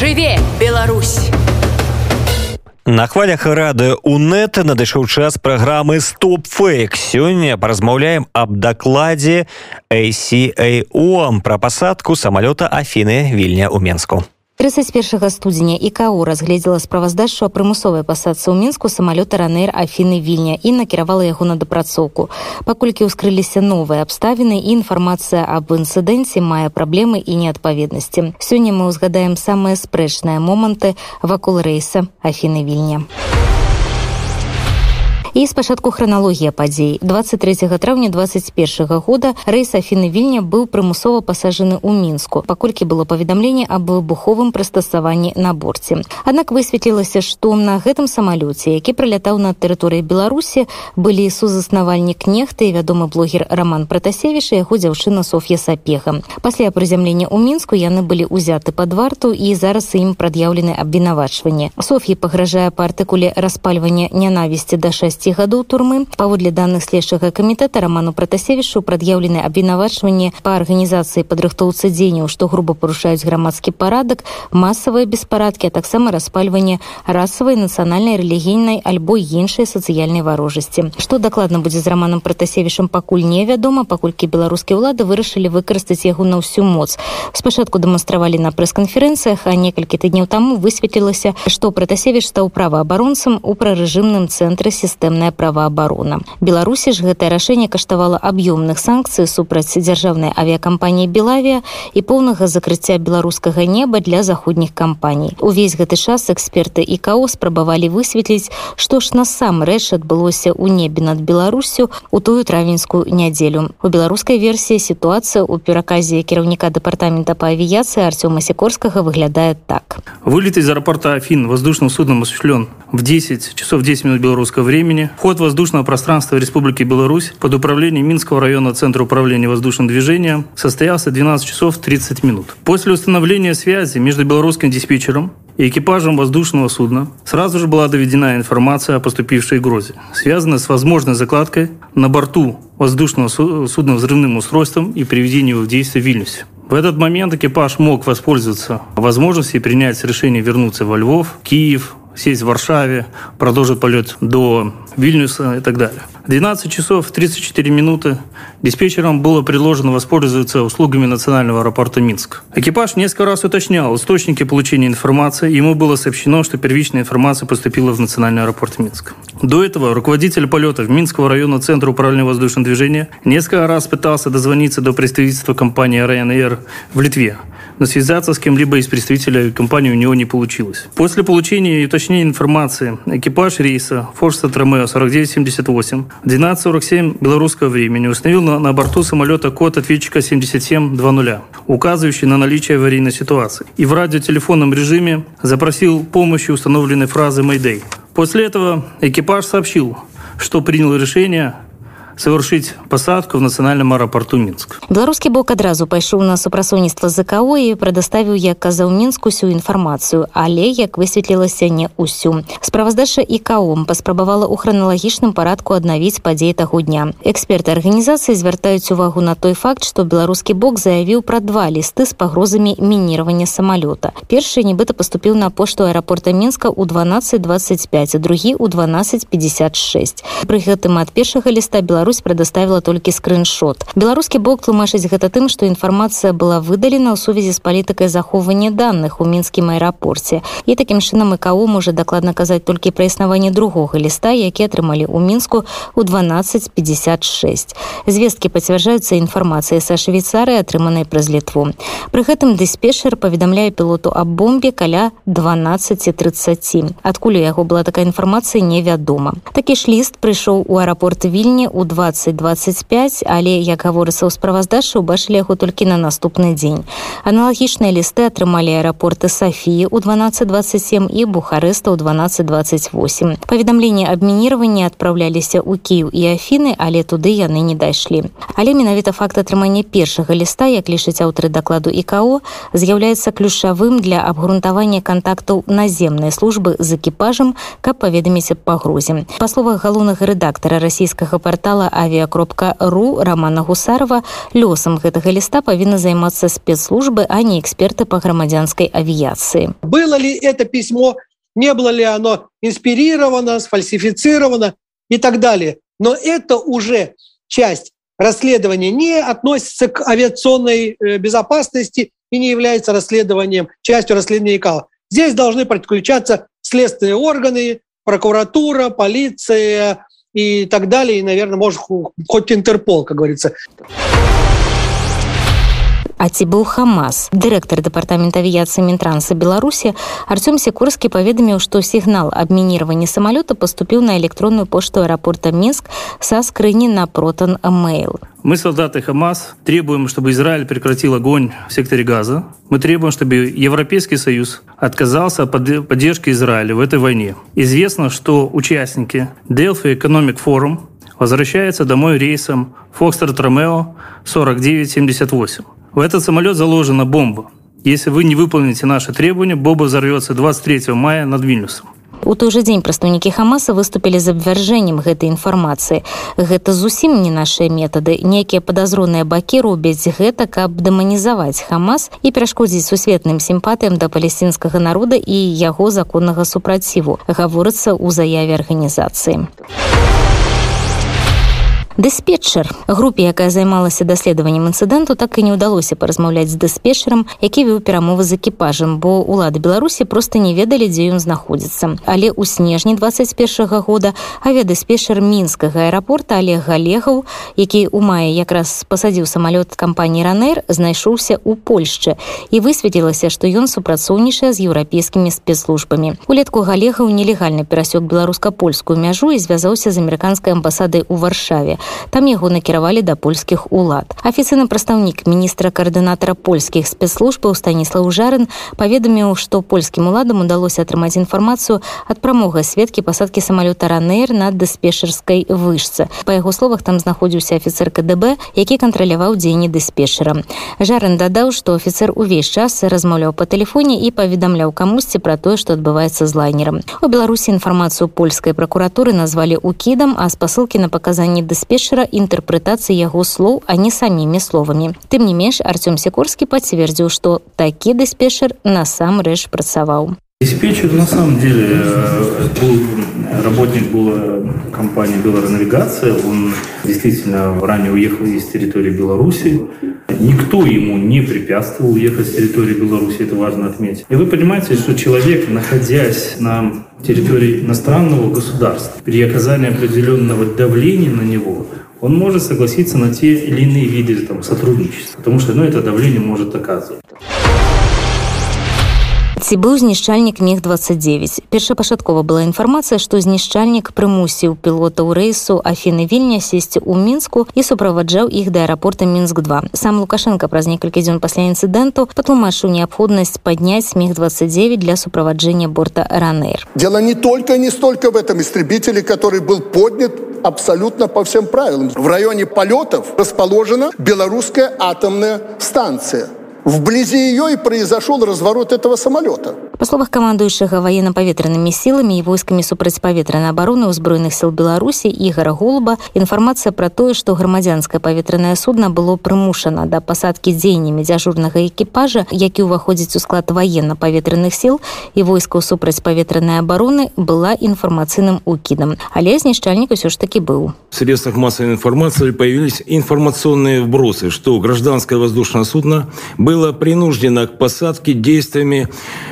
жыве Беларусь На хвалях рады УНэт надышоў час праграмы стоп фейк сёння паразмаўляем аб дакладзе ACAO пра пасадку самалёта Афіны вільня ў Менску. 31 студзеня ікАУ разгледзела справаздачу о прымусовай пасадцы ў мінску самалёта ранейр афіны вільня і накіравала яго на дапрацоўку паколькі ўскрыліся новыя абставіны і інфармацыя аб інцыдэнце мае праблемы і неадпаведнасці сёння мы ўзгадаем самыя спрэчныя моманты вакол рэйса афіны вільня і спачатку храналогія падзей 23 траўня 21 года рэйс афіны вільня быў прымусова пасажаны ў мінску паколькі было паведамленне аб выбуховым прыстасаванні на борце аднак высветлілася што на гэтым самалёце які прылятаў на тэрыторыі беларусі былі сузаснавальнік нехты і вядомы блогер роман пратасевіш яго дзяўчына соф'я сапега пасля прызямлення ў мінску яны былі ўзяты под варту і зараз ім прад'яўлены абвінавачванне соф'і пагражае па артыкуле распальвання нянавісці да 6 10 гадоў турмы паводле данных следчага камітэта роману пратасевішу прад'яўлены абвінавачванні па арганізацыі падрыхтоўцы дзеянняў што груба парушаюць грамадскі парадак масавыя беспарадкі а таксама распальванне расавай нацыянальнай рэлігійнай альбо іншай сацыяльнай варожасці што дакладна будзе з романом пратасевішам пакуль невядома паколькі беларускія ўлады вырашылі выкарыстаць яго на ўсю моц спачатку дэманстравалі на прэс-канферэнцыях а некалькі тыдняў таму высветлілася што пратасевіш стаў праваабаронцам у прарэжымным цэнтры сістэмы сістэмная праваабарона беларусі ж гэтае рашэнне каштавала аб'ёмных санкцый супраць дзяржаўнай авіякампаніі белавія і поўнага закрыцця беларускага неба для заходніх кампаній увесь гэты час эксперты ікао спрабавалі высветліць што ж насамрэч адбылося ў небе над беларусю у тую травеньскую нядзелю у беларускай версіі сітуацыя ў пераказе кіраўніка дэпартамента па авіяцыі артёма сікорскага выглядае так вылет из аэропорта афин воздушным судном осуществлен в 10 часов 10 минут белорусского времени времени вход воздушного пространства Республики Беларусь под управлением Минского района Центра управления воздушным движением состоялся 12 часов 30 минут. После установления связи между белорусским диспетчером и экипажем воздушного судна сразу же была доведена информация о поступившей угрозе, связанная с возможной закладкой на борту воздушного судна взрывным устройством и приведением его в действие в Вильнюсе. В этот момент экипаж мог воспользоваться возможностью и принять решение вернуться во Львов, Киев, сесть в Варшаве, продолжить полет до Вильнюса и так далее. 12 часов 34 минуты диспетчерам было предложено воспользоваться услугами национального аэропорта Минск. Экипаж несколько раз уточнял источники получения информации, ему было сообщено, что первичная информация поступила в национальный аэропорт Минск. До этого руководитель полетов Минского района Центра управления воздушным движением несколько раз пытался дозвониться до представительства компании Ryanair в Литве, но связаться с кем-либо из представителей компании у него не получилось. После получения и уточнения информации экипаж рейса Форстед Ромео 4978 в 12.47 белорусского времени установил на, на борту самолета код ответчика 7720, указывающий на наличие аварийной ситуации, и в радиотелефонном режиме запросил помощи установленной фразы «Мэйдэй». После этого экипаж сообщил, что принял решение совершить посадку в нацыянальным аэропорту мінск беларускі бок адразу пайшоў на супрацоўніцтва ЗКО і прадаставіў як казаў мінску усю інфармацыю але як высветлілася не ўсю справаздача і каом паспрабавала ў храналагічным парадку аднавіць падзеі таго дня эксперты арганізацыі звяртаюць увагу на той факт што беларускі бок заявіў пра два лісты з пагрозамі мініравання самалёта першы нібыта паступіў на пошту аэрапорта мінска ў 1225 другі ў 1256 пры гэтым ад першага ліста беларус Беларусь предоставила толькі скриншот беларускі бок тлумачыць гэта тым што інфармацыя была выдалена ў сувязі з палітыкай захоўвання данных у мінскім аэрапорце і такім чынам КО можа дакладна казаць толькі пра існаванне другога ліста які атрымалі ў мінску у 1256 звесткі пацвярджаюцца інфармацыі са швейцары атрыманай праз літву пры гэтым дыспешер паведамляе пілоту аб бомбе каля 1230 адкуль у яго была такая інфармацыя невядома такі ж ліст прыйшоў у аэрапорт вільні у 2025 але як гаворыцца ў справаздачы убачылі яго толькі на наступны дзень аналагічныя лісты атрымалі аэрапорты Сафіі у 1227 і бухарэста ў 1228 паведамленне аб мініраванні адпраўляліся ў кіў і афіны але туды яны не дайшлі але менавіта факт атрымання першага ліста як лічыць аўтары дакладу ікао з'яўляецца ключавым для абгрунтавання кантактаў наземнай службы з экіпажам каб паведаміць аб пагрозе па словах галоўнага рэдактара расійскага портала патлумачала авіакропка.ру романа гусарова лёсам гэтага ліста павінна займацца спецслужбы а не эксперты по грамадзянской авіяции было ли это письмо не было ли оно инспирировано сфальсифицировано и так далее но это уже часть расследования не относится к авиационной э, безопасности и не является расследованием частью расследования ИКАО. Здесь должны подключаться следственные органы, прокуратура, полиция и так далее. И, наверное, может, хоть Интерпол, как говорится. А ці быў хамас дырэктар дэпартамента авіяцыі мінтранса беларусі артём секурскі паведаміў што сігнал аб мініраванні самалёта паступіў на электронную пошту аэрапорта мінск са скрыні на протан mail Мы, солдаты Хамас, требуем, чтобы Израиль прекратил огонь в секторе Газа. Мы требуем, чтобы Европейский Союз отказался от поддержки Израиля в этой войне. Известно, что участники Delphi Economic Forum возвращаются домой рейсом Foxtrot Romeo 4978. В этот самолет заложена бомба. Если вы не выполните наши требования, бомба взорвется 23 мая над Вильнюсом. У той жа дзень прадстаўнікі хамаса выступілі з абвяржэннем гэтай інфармацыі гэта зусім не нашыя метады нейкія падазроныя бакі робяць гэта каб дэманізаваць хамас і перашкодзіць сусветным сімпатыям да палесцінскага народа і яго законнага супраціву гаворыцца ў заяве арганізацыі дыспетчер групе якая займалася даследаваннем інцыдэнту так і не ўдалося паразмаўляць з дыспетчерам які вёў перамовы з экіпажам бо улады беларусі просто не ведалі дзе ён знаходзіцца. Але ў снежні 21 -го года авіядыспетчер мінскага аэрапорта олег галегаў які у маі якраз пасадзіў самалёт кампаніі ранер знайшоўся у польшчы. І высветлілася што ён супрацоўнічае з еўрапейскімі спецслужбамі. Улетку галегаў нелегальна перасёк беларуска-польскую мяжу і звязаўся з амерыканскай амбасадай у варшаве там яго накіравалі да польскіх улад афіцыйны прадстаўнік міністра каардынатара польскіх спецслужбаў станіслав жарын паведаміў што польскім уладам удалося атрымаць інфармацыю ад прамога сведкі пасадкі самалёта ранейр на дыспешерскай вышцы па яго словах там знаходзіўся афіцер кДб які кантраляваў дзеянні дыспешера жарын дадаў што офіцер увесь час размаўляў па тэлефоне і паведамляў камусьці пра тое што адбываецца з лайнерам у беларусі інфармацыю польскай пракуратуры назвалі укідам а спасылкі на паказанні дыспешера дыспетчера інтэрпрэтацыі яго слоў а не самімі словамі тым не менш артём сікорскі пацвердзіў што такі дыспетчер насамрэч працаваў Диспетчер на самом деле э, был работник была компании Белоронавигация. Он действительно ранее уехал из территории Беларуси. Никто ему не препятствовал уехать с территории Беларуси, это важно отметить. И вы понимаете, что человек, находясь на территории иностранного государства, при оказании определенного давления на него, он может согласиться на те или иные виды там, сотрудничества, потому что ну, это давление может оказывать. ці быў знішчальнік мег 29 першапачаткова была інфармацыя што знішчальнік прымусіў пілотаў рэйсу афіны вільня сесці ў мінску і суправаджаў іх да аэрапорта мінск 2 сам лукашенко праз некалькі дзён пасля інцыдэнту патлумачыў неабходнасць падняць мег 29 для суправаджэння борта ранейр дело не только не столько в этом истребителе который был поднят абсолютно по всем правилам в районе полетов расположена белорусская атомная станция Вблизи ее и произошел разворот этого самолета. По словах камандуючага военно-паветранымі сіламі і войскамі супрацьпаветранай абароны ўзброеных сил Беларусі Ігора Голуба інфармацыя пра тое, што грамадзянскае паветранае судна было прымушана да пасадкі дзеяннямі дзяжурнага экіпажа, які ўваходзіць у склад военно-паветраных сил і войскаў супрацьпаветранай абароны была інфармацыйным укідам. Але знішчальнік усё ж таки быў. В средствах массовой информации появились информационные вбросы, что гражданское воздушное судно было принуждено к посадке действиями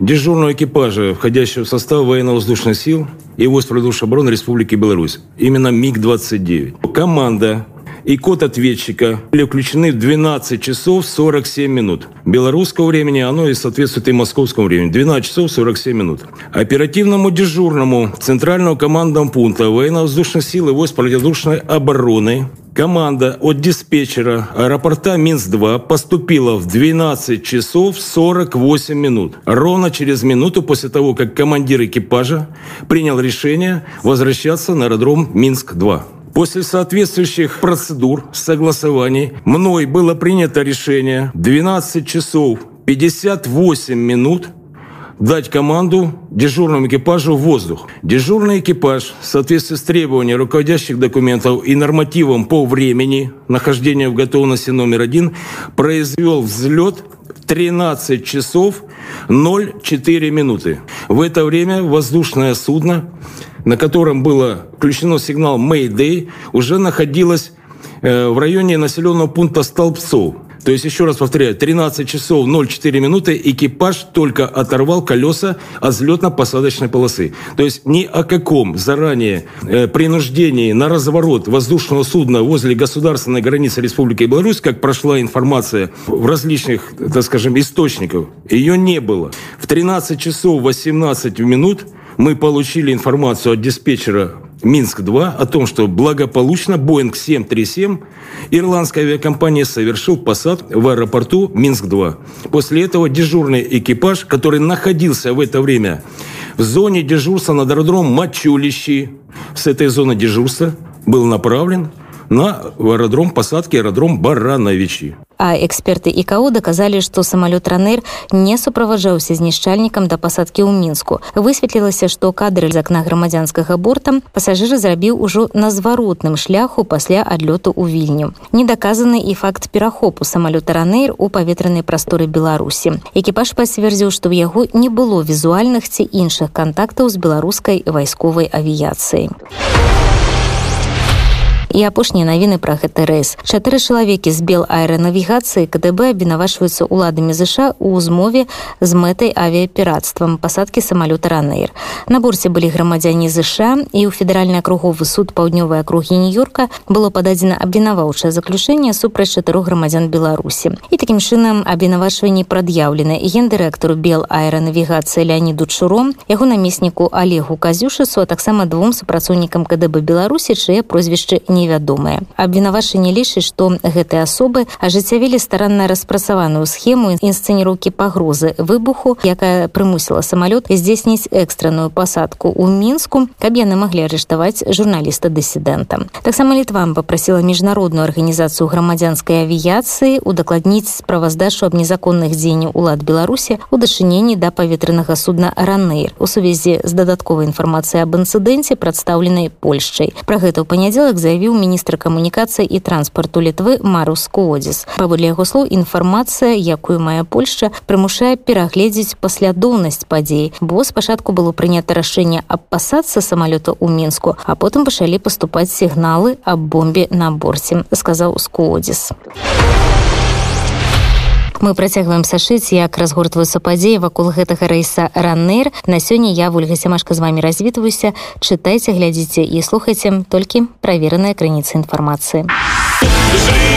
дежурного экипажа, входящего в состав военно-воздушных сил и войск обороны Республики Беларусь. Именно МиГ-29. Команда и код ответчика были включены в 12 часов 47 минут. Белорусского времени оно и соответствует и московскому времени. 12 часов 47 минут. Оперативному дежурному Центрального командного пункта военно-воздушных сил и войск противовоздушной обороны Команда от диспетчера аэропорта Минск-2 поступила в 12 часов 48 минут. Ровно через минуту после того, как командир экипажа принял решение возвращаться на аэродром Минск-2. После соответствующих процедур, согласований, мной было принято решение 12 часов 58 минут дать команду дежурному экипажу в воздух. Дежурный экипаж в соответствии с требованиями руководящих документов и нормативом по времени нахождения в готовности номер один произвел взлет 13 часов 0,4 минуты. В это время воздушное судно, на котором было включено сигнал Mayday, уже находилось э, в районе населенного пункта Столбцов. То есть, еще раз повторяю, 13 часов 04 минуты экипаж только оторвал колеса от взлетно-посадочной полосы. То есть, ни о каком заранее э, принуждении на разворот воздушного судна возле государственной границы Республики Беларусь, как прошла информация в различных, так скажем, источников, ее не было. В 13 часов 18 минут мы получили информацию от диспетчера Минск-2 о том, что благополучно Боинг 737 ирландская авиакомпания совершил посад в аэропорту Минск-2. После этого дежурный экипаж, который находился в это время в зоне дежурства над аэродромом Мачулищи, с этой зоны дежурства был направлен на аэродром посадки аэродром Барановичи. А эксперты ИКАО доказали, што самалёт ранер не суправаджаўся знішчальнікам да пасадкі ў мінску. Высветлілася, што кадры з акна грамадзянскага борта пасажыры зрабіў ужо на зваротным шляху пасля адлёту ў вільню. Не даказаны і факт перахопу самалёта ранейр у паветранай прасторы Беларусі. Экіпаж пацвердзіў, што ў яго не было візуальных ці іншых кантактаў з беларускай вайсковай авіяцыяй і апошнія навіны пра гэты рэйс чатыры чалавекі з бел аэранавігацыі кДб абвінавачваюцца уладамі ЗША у змове з мэтай авіяперацтвам пасадкі самалёта ранейр на борце былі грамадзяне ЗША і ў федэральны акруговы суд паўднёвай акругі нью-йорка было пададзена абвінаваўчае заключэнне супраць чатырох грамадзян беларусі і такім чынам абвінавачванні прад'яўлены гендырэктару бел аэранавігацыі леоніду чуром яго намесніку олегу казюшасу а таксама двум супрацоўнікам кДб беларусі чые прозвішчы не невядомыя. Абвінавачанне лічыць што гэтыя асобы ажыццявілі старанна распрацаваную схему інсцэніроўкі пагрозы выбуху якая прымусіла самалёт здзейсніць экстранную пасадку ў мінску каб яны маглі арыштаваць журналіста дысідэнта таксама літвам попрасіла міжнародную арганізацыю грамадзянскай авіяцыі удакладніць справаздачу аб незаконных дзеянняў улад беларусі у дачыненні да паветранага судна ранейр у сувязі з дадатковай інфармацыяй аб інцыдэнце прадстаўленай польшчай. Пра гэта ў панядзелак заявіў заявіў міністр камунікацыі і транспарту літвы марус коодзіс паводле яго слоў інфармацыя якую мае польша прымушае перагледзець паслядоўнасць падзей бо спачатку было прынята рашэнне аб пасадцы самалёта ў мінску а потым пачалі паступаць сігналы аб бомбе на борце сказаў скоодзіс а Мы працягваем сашыць як разгортваюцца падзеі вакол гэтага рэйса раннер на сёння я ольга сямашка з вами развітваюся. Чытайце глядзіце і слухайце толькі правераныя крыніцы інфармацыі. Живе,